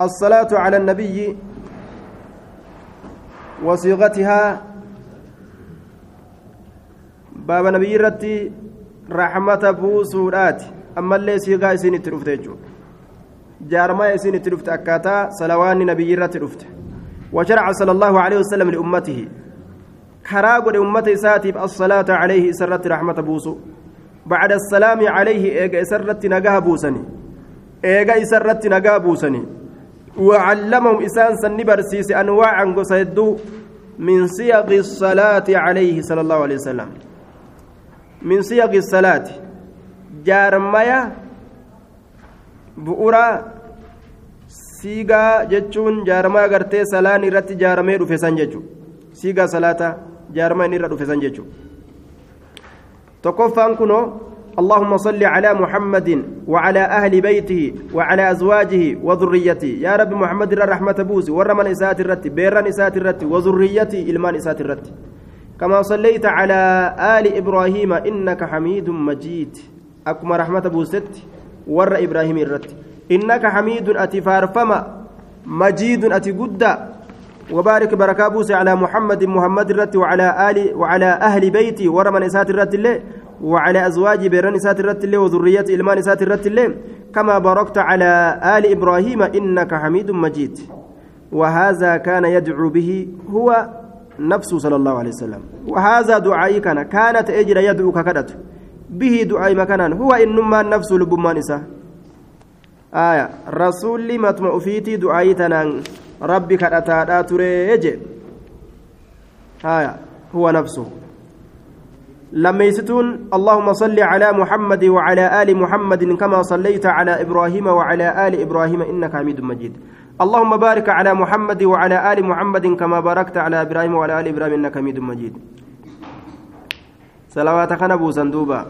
الصلاة على النبي وصيغتها باب نبي رتي رحمة بوسورات أما اللي صيغة إسين ترفت جارما إسين ترفت أكاتا صلوان نبي رتي رفت وشرع صلى الله عليه وسلم لأمته. كراغ لأمته ساتف الصلاة عليه سرت رحمة بوسو بعد السلام عليه إيجا سرت نجاه بوسني. إيجا سرت نجاه بوسني. وعلمهم إسان سن برسيس أنواعا قصيدو من صيغ الصلاة عليه صلى الله عليه وسلم من صيغ الصلاة جارميا بؤرا gartee salaan irratti jaaramee dhufe san jechuudha siigaa salaata jaarmaa inni irra dhufe san jechuudha tokkoffaan kunoo اللهم صل على محمد وعلى أهل بيته وعلى أزواجه وذريته. يا رب محمد الرحمة بوسي ورمن إسات الرت بيرن إسات الرت وذريته إلمان إسات الرت. كما صليت على آل إبراهيم إنك حميد مجيد. أكما رحمة بوست ور إبراهيم الرت. إنك حميد أتي فارفما مجيد أتي قد. وبارك بركة بوسي على محمد محمد الرت وعلى آل وعلى أهل بيتي ورمن إسات الرت الله وعلى أزواج بيران سات الرت الله وذرية إلمان سات الرت الله كما باركت على آل إبراهيم إنك حميد مجيد. وهذا كان يدعو به هو نفسه صلى الله عليه وسلم. وهذا دعائي كان كانت أجر يدعو ككدت. به دعائي مكانا هو إنما النفس لبما نساه آية رسول متمع فيتي دعائي تنان ربي كدتا تريج آية هو نفسه. لميستون اللهم صل على محمد وعلى آل محمد كما صليت على إبراهيم وعلى آل إبراهيم إنك حميد مجيد. اللهم بارك على محمد وعلى آل محمد كما باركت على إبراهيم وعلى آل إبراهيم إنك حميد مجيد. صلواتك نبو صندوبا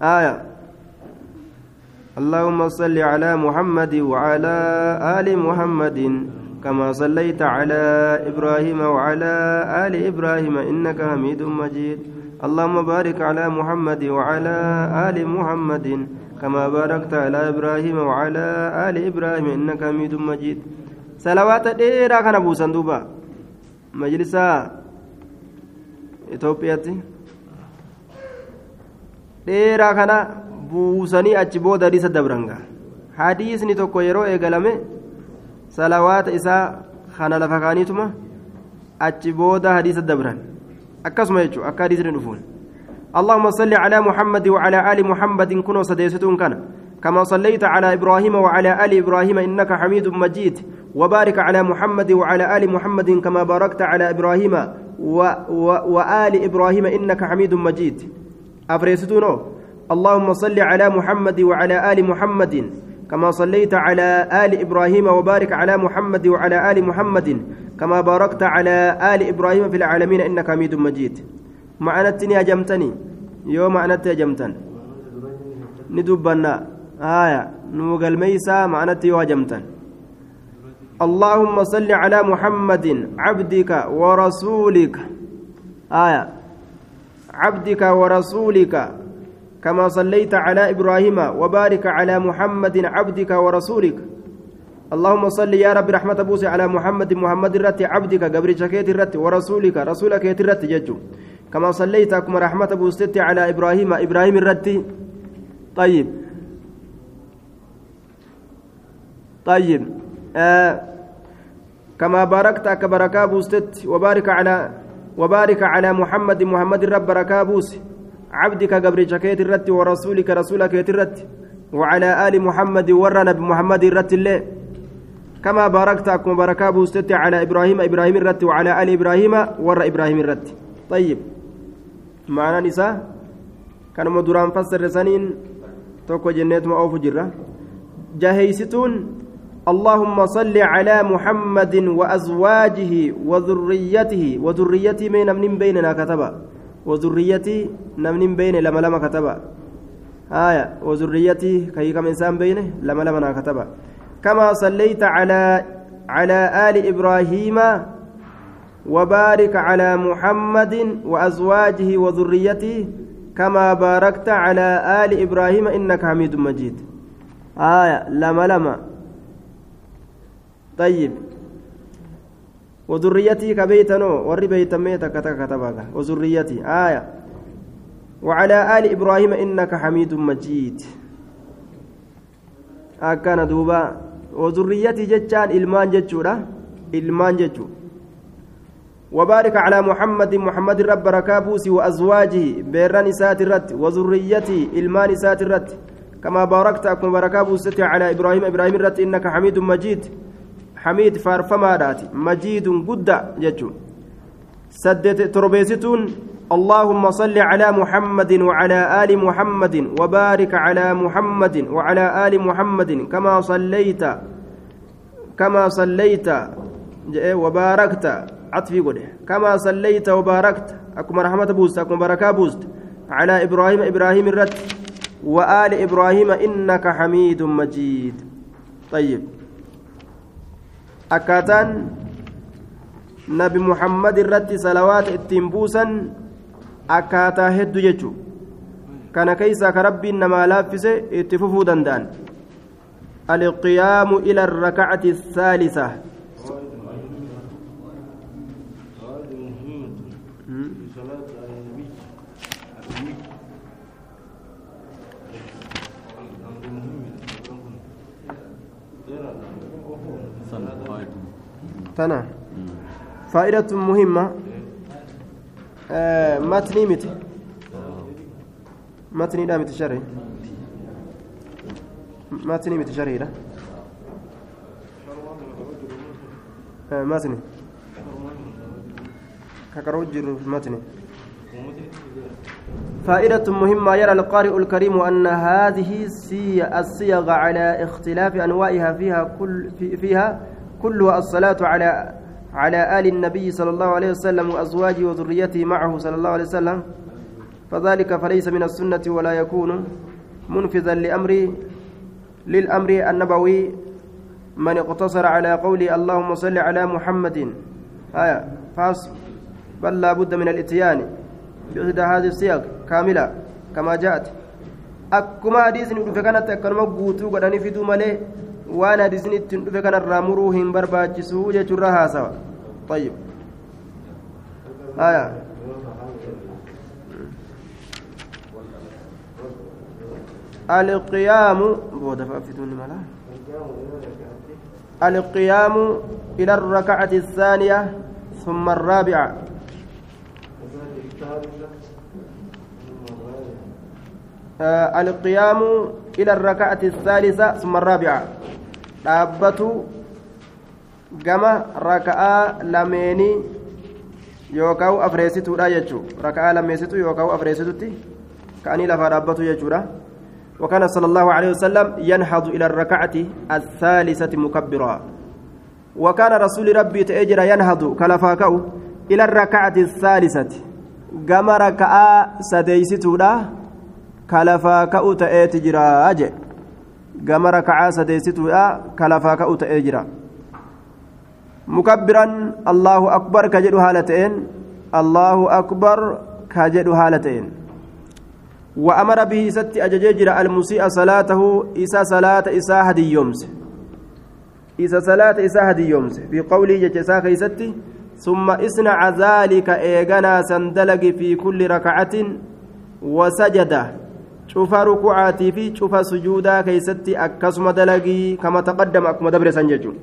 آية. اللهم صل على محمد وعلى آل محمد كما صليت على إبراهيم وعلى آل إبراهيم إنك حميد مجيد. اللهم بارك على محمد وعلى آل محمد كما باركت على إبراهيم وعلى آل إبراهيم إنك حميد مجيد. صلوات ديرا كان أبو صندوبا مجلسا. إثيوبياتي dheeraa kana buusanii achi booda hadiisa dabranga hadiisni tokko yeroo salawaata isaa kana lafa kaaniituma achi booda hadiisa dabran. Akkasuma jechuudha akka hadiisni dhufuun. اللهم صل على محمد وعلى آل محمد كنوا سديستون كان كما صليت على إبراهيم وعلى آل إبراهيم إنك حميد مجيد وبارك على محمد وعلى آل محمد كما باركت على إبراهيم و و وآل إبراهيم إنك حميد مجيد أفريستون اللهم صل على محمد وعلى آل محمد كما صليت على آل إبراهيم وبارك على محمد وعلى آل محمد كما باركت على آل إبراهيم في العالمين إنك حميد مجيد. معنتني أجمتني يوم معنت أجمتن ندبنا. آية. نوغل ميسا معنتي وأجمتن اللهم صل على محمد عبدك ورسولك. آية. عبدك ورسولك. كما صليت على إبراهيم وبارك على محمد عبدك ورسولك. اللهم صل يا رب رحمة بوسي على محمد محمد الرت عبدك قبر شكيت الرت ورسولك رسولك الرت ججو. كما صليت كما رحمة بوستي على إبراهيم إبراهيم الرت. طيب. طيب. آه. كما باركت كبركا بوستت وبارك على وبارك على محمد محمد الرب بركا عبدك قبر شكيت الرت ورسولك رسولك الرت وعلى آل محمد ور نبي محمد الرت الله كما باركت أكم بركة بوستت على إبراهيم إبراهيم الرت وعلى آل إبراهيم ور إبراهيم الرت طيب. معنى نساء كان مدران فسر سنين توكو جنات ما أوف جرة. جهيستون اللهم صل على محمد وأزواجه وذريته وذريته من بيننا كتبا. وذريتي نمن بين لما لما كتبا. آية وذريتي كي كم إنسان بينه لما لما كتبا. كما صليت على على آل إبراهيم وبارك على محمد وأزواجه وذريته كما باركت على آل إبراهيم إنك حميد مجيد. آية لما لما. طيب. وذريتي كبيتنو ور بيتا ميتا كتك كتبك وذريتي آية. وعلى آل إبراهيم إنك حميد مجيد. أكان دوبا. وذريتي جتان إلمان جتشورا. إلمان جتشو. وبارك على محمد محمد رب ركابوسي وأزواجه. بيران إسات الرت. وذريته إلمان إسات الرت. كما باركت أكون بركابوسي على إبراهيم. إبراهيم الرت إنك حميد مجيد. حميد فارفمادات مجيد قد جتشو. سدت تربيستون اللهم صل على محمد وعلى آل محمد وبارك على محمد وعلى آل محمد كما صليت كما صليت وباركت. عطفي قده. كما صليت وباركت. أكما رحمة بوست أكما بركة بوست. على إبراهيم إبراهيم الرت وآل إبراهيم إنك حميد مجيد. طيب. Akkaataan nabi muhammad irratti salawaata ittiin buusan akkaataa hedduu jechu kana keeysaa ka rabbiin namaa laaffise itti fufuu danda'an alqiyaamu ila arrakacati الثالثة تنا. فائدة مهمة. آه متني مت متني لا مت شرعي متني مت شرعي لا. آه متني ككروج متني فائدة مهمة. يرى القارئ الكريم أن هذه الصيغ على اختلاف أنواعها فيها كل فيها كلها الصلاة على على آل النبي صلى الله عليه وسلم وأزواجه وذريته معه صلى الله عليه وسلم. فذلك فليس من السنة ولا يكون منفذا لأمر للأمر النبوي. من اقتصر على قول اللهم صل على محمد. آية. فاس. بل لا بد من الاتيان. بإحدى هذه السياق كاملة كما جاءت. أكما حديث فكانت أكرم قوتو قد في مالي waan hadisin ittiin dhufe kanarraa muruu hin barbaachisuu jechuurra haasawa طيب آية القيام القيام إلى الركعة الثانية ثم الرابعة القيام إلى الركعة الثالثة ثم الرابعة dhaabbatu gama raka'aa lameenii yookaan afreessituudha jechuudha raka'aa lameessitu yookaan afreessitutti ka'anii lafaa dhaabbatu jechuudha. وكان صلى الله عليه وسلم ينهض إلى الركعة الثالثة مكبرا وكان رسول ربي تأجر ينهض كلفاكو إلى الركعة الثالثة قام ركعة سديستودا كلفاكو تأتجر أجل gama rakacaa sadeessituudha kalafaa ka'u ta'ee jira mukabbiran allahu akbar ka jedhu haala ta'een allahu akbar ka jedhu haala ta'een وأمر به ست أججر المسيء صلاته إسا صلاة إسا هدي يومس إسا صلاة إسا هدي يومس في قوله جتسا كيستي ثم اصنع ذلك إيغنا سندلق في كل ركعة وسجده fi cufa sujuudaa keeysatti akkasuma dalagii kama taqaddama akkuma dabre san jechuun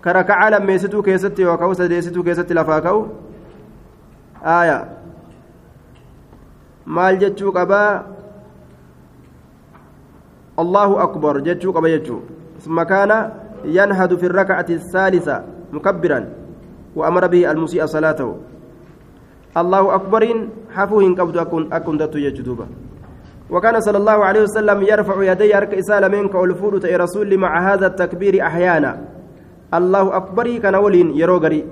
ka rakacaa lammeessituu keessatti yookaan sadeessituu keessatti lafaa ka'u aaya maal jechuu qabaa allahu akbar jechuu qaba jechuu ثم كان ينهد في الركعة الثالثة مكبرا وأمر به المسيء الله أكبر حفوه قبض أكون أكون دتو يجدوبا وكان صلى الله عليه وسلم يرفع يدي أرك إسالة منك تأي رسول مع هذا التكبير أحيانا الله أكبر كان ولين يرو غري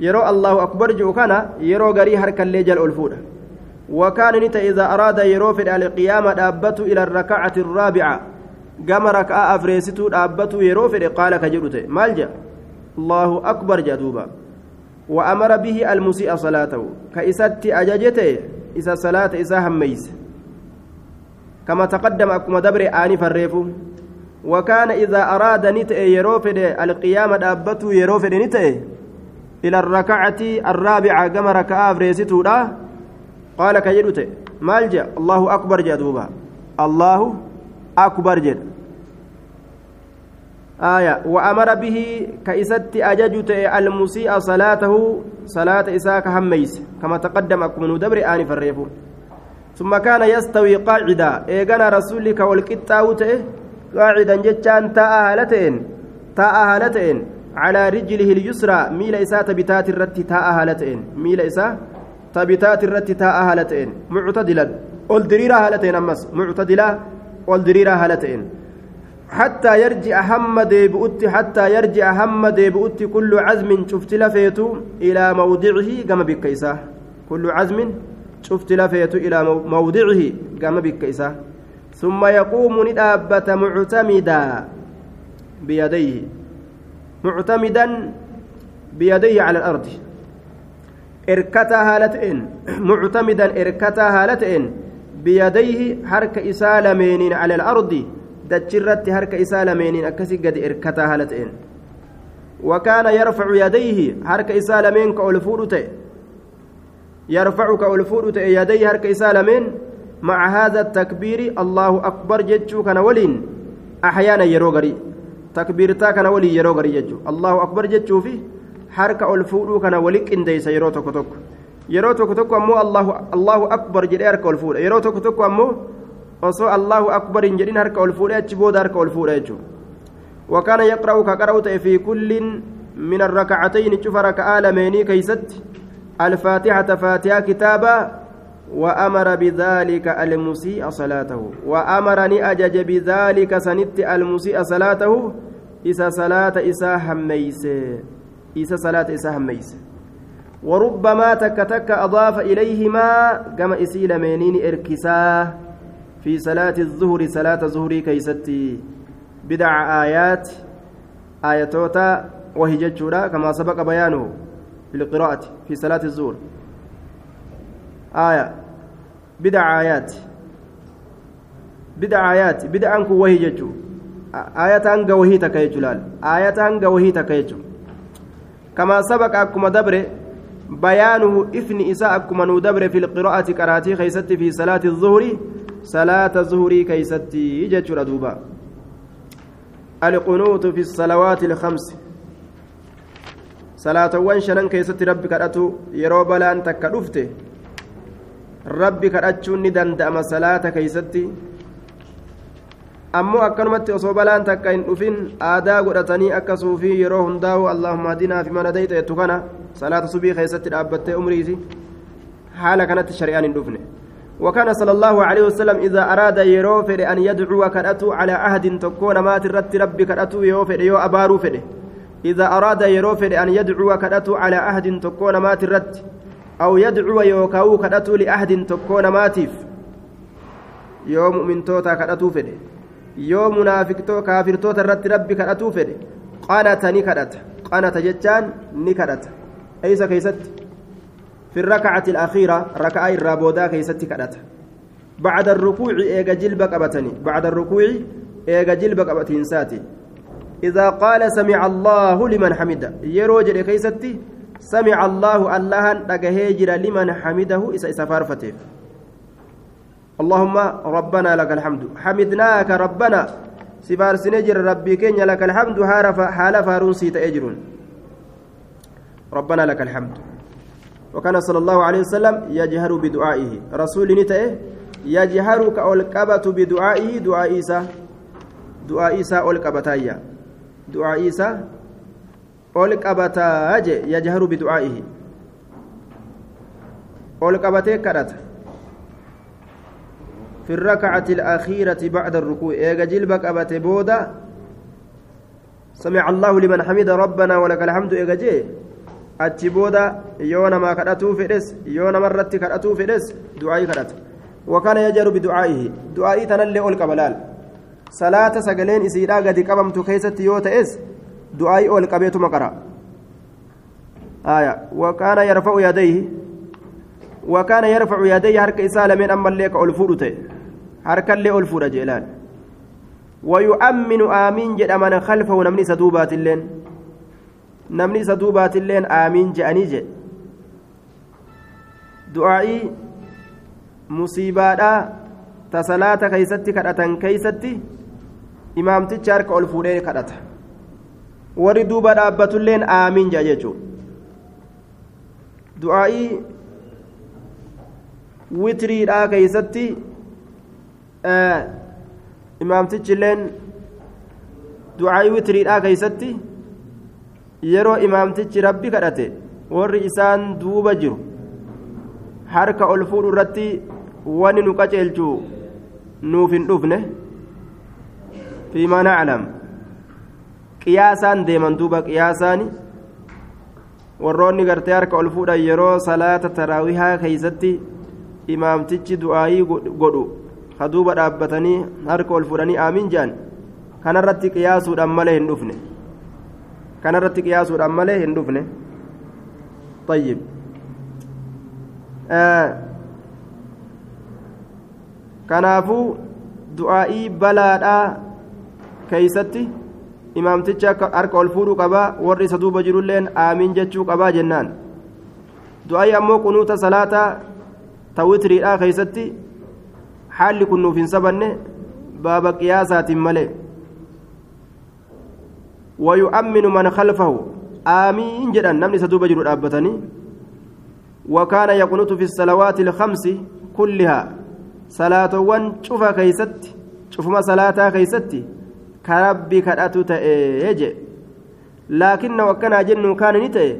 يرو الله أكبر جو كان يرو غري هرك الليجل الفول وكان نتا إذا أراد يرو في القيامة دابته إلى الركعة الرابعة قام ركعة أفريستو دابته يرو في قال كجرته مالجا الله أكبر جدوبا وأمر به المسيء صلاته. كإسات أججته إسا صلاة إسا هميس. كما تقدم أكما دبر آني فريفو. وكان إذا أراد نتأ يروفد القيامة أبته يروفد نتأ إلى الركعة الرابعة كما ركعة فريستو قال كجدت مالجا الله أكبر جدوبا الله أكبر جد. آية وأمر به كإست أججت المسيء صلاته صلاة إساك هميس كما تقدم أكمن دبر آن فريفو ثم كان يستوي قاعدا إيغانا رسولك والكتاوت قاعدا جتان تاء هالتين تاء هالتين على رجله اليسرى ميل إساء تبتات الرت تاء هالتين ميل إساء تبتات الرت تاء هالتين معتدلا والدريرة هالتين أمس معتدلا والدريرة هالتين حتى يرجع هم ديبؤت حتى يرجع هم ديبؤت كل عزم شفت لفيته إلى موضعه كما بكيسة. كل عزم شفت لفيته إلى موضعه كما بكيسة. ثم يقوم ندابة معتمدا بيديه. معتمدا بيديه على الأرض. إركتا هالتين معتمدا إركتا هالتين بيديه حركة إسالمين على الأرض. دجرت حركة إسالمين أكسي قد إركتا هالتين وكان يرفع يديه حركة إسالمين كأولفورته يرفع كأولفورته يديه حركة إسالمين مع هذا التكبير الله أكبر جتشو كان ولين أحيانا يروغري takbiirtaa kana walii yeroo garii jechuudha allahu akbar jechuufi harka ol fuudhuu kana wali qindeessa yeroo tokko tokko yeroo tokko tokko ammoo allahu akbar jedhee harka ol fuudha yeroo tokko tokko ammoo osoo allahu akbar hin jedhin harka ol fuudhee achi booda harka ol fuudha jechuudha. وكان يقرأ كقرأت في كل من الركعتين شوف ركعة لميني كيست الفاتحة فاتحة كتابا وأمر بذلك المسيء صلاته وأمرني أجج بذلك سنت المسيء صلاته إسا صلاة إسا هميس إسا صلاة إسا هميس وربما تك تك أضاف إليهما كما إسيل منين إركساه في صلاة الظهر صلاة الظهر كيستي بدع آيات آياتوتا وهي جتشورا كما سبق بيانه في القراءة في صلاة الظهر. آية. بدع آيات. بدع آيات. بدع أنكو وهي جتشو. آية أنك وهي تكيجو لال. آية أنك وهي تكيجو. كما سبق أكما دبر بيانه إفن إساء أكما ندبر في القراءة كراتي خيست في صلاة الظهر. صلاة الظهر كيستي جتشو ردوبا القنوت في الصلوات الخمس صلاة وان شنن كيست ربك أتو يرو بلان تكا rabbi kadhachuun ni danda'ama salaata keeysatti ammoo akkanumatti osoo balaan takka hin dhufin aadaa godhatanii akka suufii yeroo hundaa'u allahumma hadinaa fi mana dayxa jettu kana salaata subii keessatti dhaabbattee umriisi haala kanatti shari'aan hin dhufne وكان صلى الله عليه وسلم إذا أراد يروفر أن يدعو كرأتو على عهد تكون مات رت ربي كرأتو يوفر يو أبارو فره إذا أراد يروفر أن يدعو كرأتو على عهد تكون مات رت أو يدعو يوكاو كدتو لأحد تكون ماتيف. يوم مؤمن توتا كدتو فده. يوم منافق تو كافر توتا رت ربي كدتو فده. قانت نكدت قانت جتان نكدت أيس كيست؟ في الركعة الأخيرة ركعة الرابودا كيست كدت بعد الركوع إيجا جلبك أبتني بعد الركوع إيجا جلبك أبتين ساتي. إذا قال سمع الله لمن حمده يروج كيستي سمع الله الله دغهيجر لمن حمده إسا إسا فارفتيف اللهم ربنا لك الحمد. حمدناك ربنا. سفار سنجر ربي كين لك الحمد هارف حال فارون سيت أجرون. ربنا لك الحمد. وكان صلى الله عليه وسلم يجهر بدعائه. رسول نتئه يجهر كأولقبة بدعائه. دعاء إيسى دعاء إيسى أولقبتايا دعاء إيسى yajharu bidu'aa'ihi ol qabatee kadhata في الركعة الأخيرة بعد الركوع. إيجا جلب قبت بودا. سمع الله لمن حمد ربنا ولك الحمد. إيجا جي أتي بودا يونا ما كرأتو فدس يونا مرت كرأتو فدس دعائي كرأت وكان يجر بدعائه دعائي تنلي أول قبلال صلاة سقلين إسيرا قد قبمت كيست يوتا إس دعائي أول قبيت مقرأ آية وكان يرفع يديه وكان يرفع يديه حركة إسالة من أما اللي كأولفور حركة اللي أولفور جيلان ويؤمن آمين جد من خلفه نمني سدوبات اللين namni isa duubaatilleen aamiin je'anii jedhe du'aa'ii musiibaadhaa ta salaata keeysatti kadhatan keeysatti imaamticha harka ol fuudhee kadhata. Warri duuba dhaabbatulleen aamiin je'a jechuu du'aa'ii witiriidhaa keeysatti eh, imaamtichilleen du'aa'ii witiriidhaa keeysatti yeroo imaamtichi rabbi kadhate warri isaan duuba jiru harka ol fuudhu irratti wani nu qaceelchu nuuf hin dhufne fiimaa naclam qiyaasaan deeman duuba qiyaasaani warroonni gartee harka ol fuudhan yeroo salaata taraawihaa keeysatti imaamtichi du'aayii godhu ka duuba dhaabbatanii harka ol fuudhanii aamin jedhan kanarratti qiyaasuudhaan malee hin dhufne kanarratti qiyaasuudhaan malee hin dhufne طيب kanaafuu du'aa'ii balaadhaa keeysatti imaamticha harka ol fuudhuu qabaa warri isa duuba jirulleen aamiin jechuu qabaa jennaan du'aa'ii ammoo kunuuta salaataa tawitiriidhaa keeysatti haalli kun nuuf hin sabanne baaba qiyaasaatiin malee ويؤمن من خلفه آمين جدا نمني سدوب جرو أبتني وكان يقنط في الصلوات الخمس كلها keeysatti cufuma salaataa keeysatti ka rabbi kadhatu ta'ee je laakinnahu akkanaa jennu kaana ni ta'e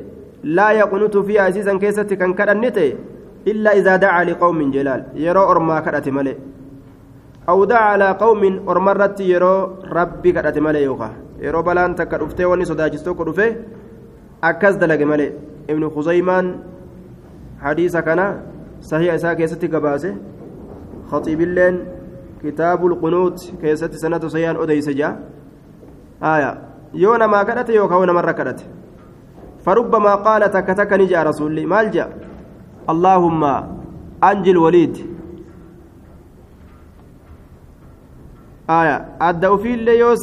laa yaqunutu fiihaa isiisan keessatti kan kadhanni ta'e illaa idaa dacaa liqawmin jelaal yeroo ormaa kadhate malee aw dacaa alaa qawmin ormarratti yeroo rabbi kadhate malee yookaa yeroo balaan takka dhuftee wanni sodaachis tokko dhufe akkas dalage malee. Ibnu khuzaymaan hadiisa kana sahiha isaa keessatti gabaase. خطيب اللين كتاب القنوت كيست سنة سيان أديس جاء آية يونا ما كانت يوكا مرة كانت فربما قال تكتك نجا رسول الله مال جاء اللهم أنجي الوليد آية أدى في اللي يو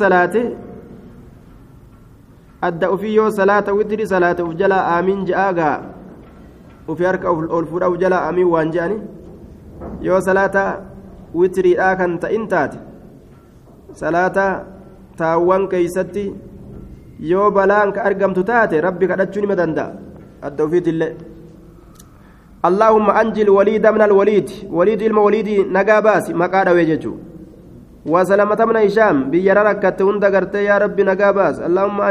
صلاة أدى في يو صلاة وتري صلاة وجلا آمين جاء وفي أرك أولفور أو جلا آمين وانجاني yoo salaata witiriidhaa kan ta'in taate salaata taawwan keeysatti yoo balaan ka argamtu taate rabbi kadhachuu nima danda'a adda ufiitillee اللهم أنجل وليد من الوليد وليد ilma وليد nagaa baasi maqaa dhawee jechuu وسلمة من هشام بيرا ركت هند غرتي يا ربي نجا باس اللهم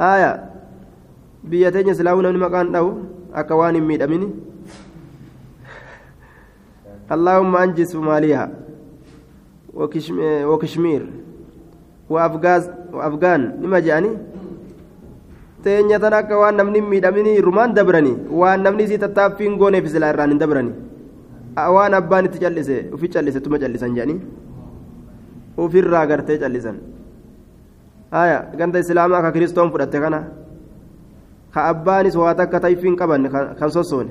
أنجي آية بيتين سلاونا من مكان دو أكوان ميد أميني اللهم أنجي صوماليا وكشمير وأفغاز وأفغان لما جاني teenya tan akka waan namni miidhamini rumaan dabrani waan namni isii tattaaffiin gooneef silaa irraan hin dabrani waan abbaan itti callise ufi callise tuma callisan jedhanii ufirraa gartee callisan haya ganda islaamaa ka kiristoon fudhatte kana ka abbaanis waa takka tayfiin qaban kan sossoone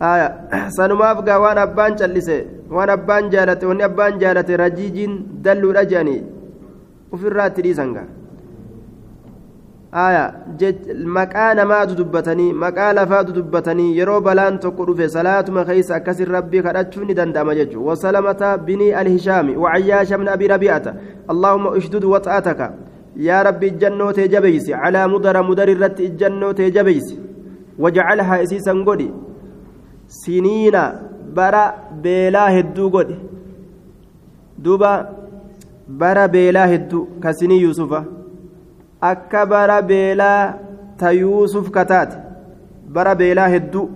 haya sanumaaf gaa waan abbaan callise waan abbaan jaalate wanni abbaan jaalate rajiijiin dalluudha jedhanii ufirraa itti dhiisan gaa aya maqaa namaatu dubbatanii maqaa lafaatu dubbatanii yeroo balaan tokko dhufe salaatuma keeysa akkasin rabbii kadhachuu ni danda'ama jechuu wasalamata binii alhishaami wacayyaasha bna abi rabi'ata allaahumma ushdud waxaataka yaa rabbi ijjannoo tee jabeysi calaa mudara mudar irratti ijjannoo tee jabeysi wajcalhaa isiisan godhi siniina bara beelaa hedduu godhi duuba bara beelaa hedduu ka sinii yuusufa akka bara beelaa ta yuusuf kataate bara beelaa hedduu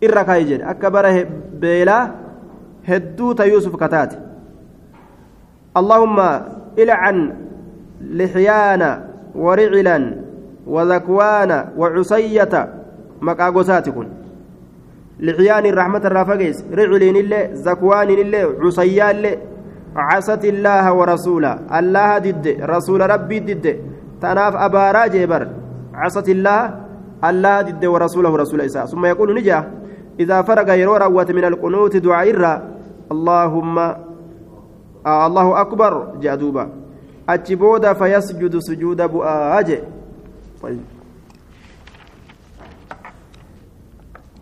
irra kaayi jedhe akka bara beelaa hedduu ta yuusuf kataate allahumma ilcan lixyaana waricilan وذكوان وعصية مقا غوساتي كن لحيان الرحمة الرافقيس رعلين الله زكوان الله عصيان الله عصت الله ورسوله الله ضد رسول ربي ضد تناف أبارا جبر عصت الله الله ضد ورسوله رسول إساء. ثم يقول نجا إذا فرق يرو روت من القنوت دعاء اللهم آه الله أكبر جاء دوبا. أتش بودا فيسجد سجود بؤاج طيب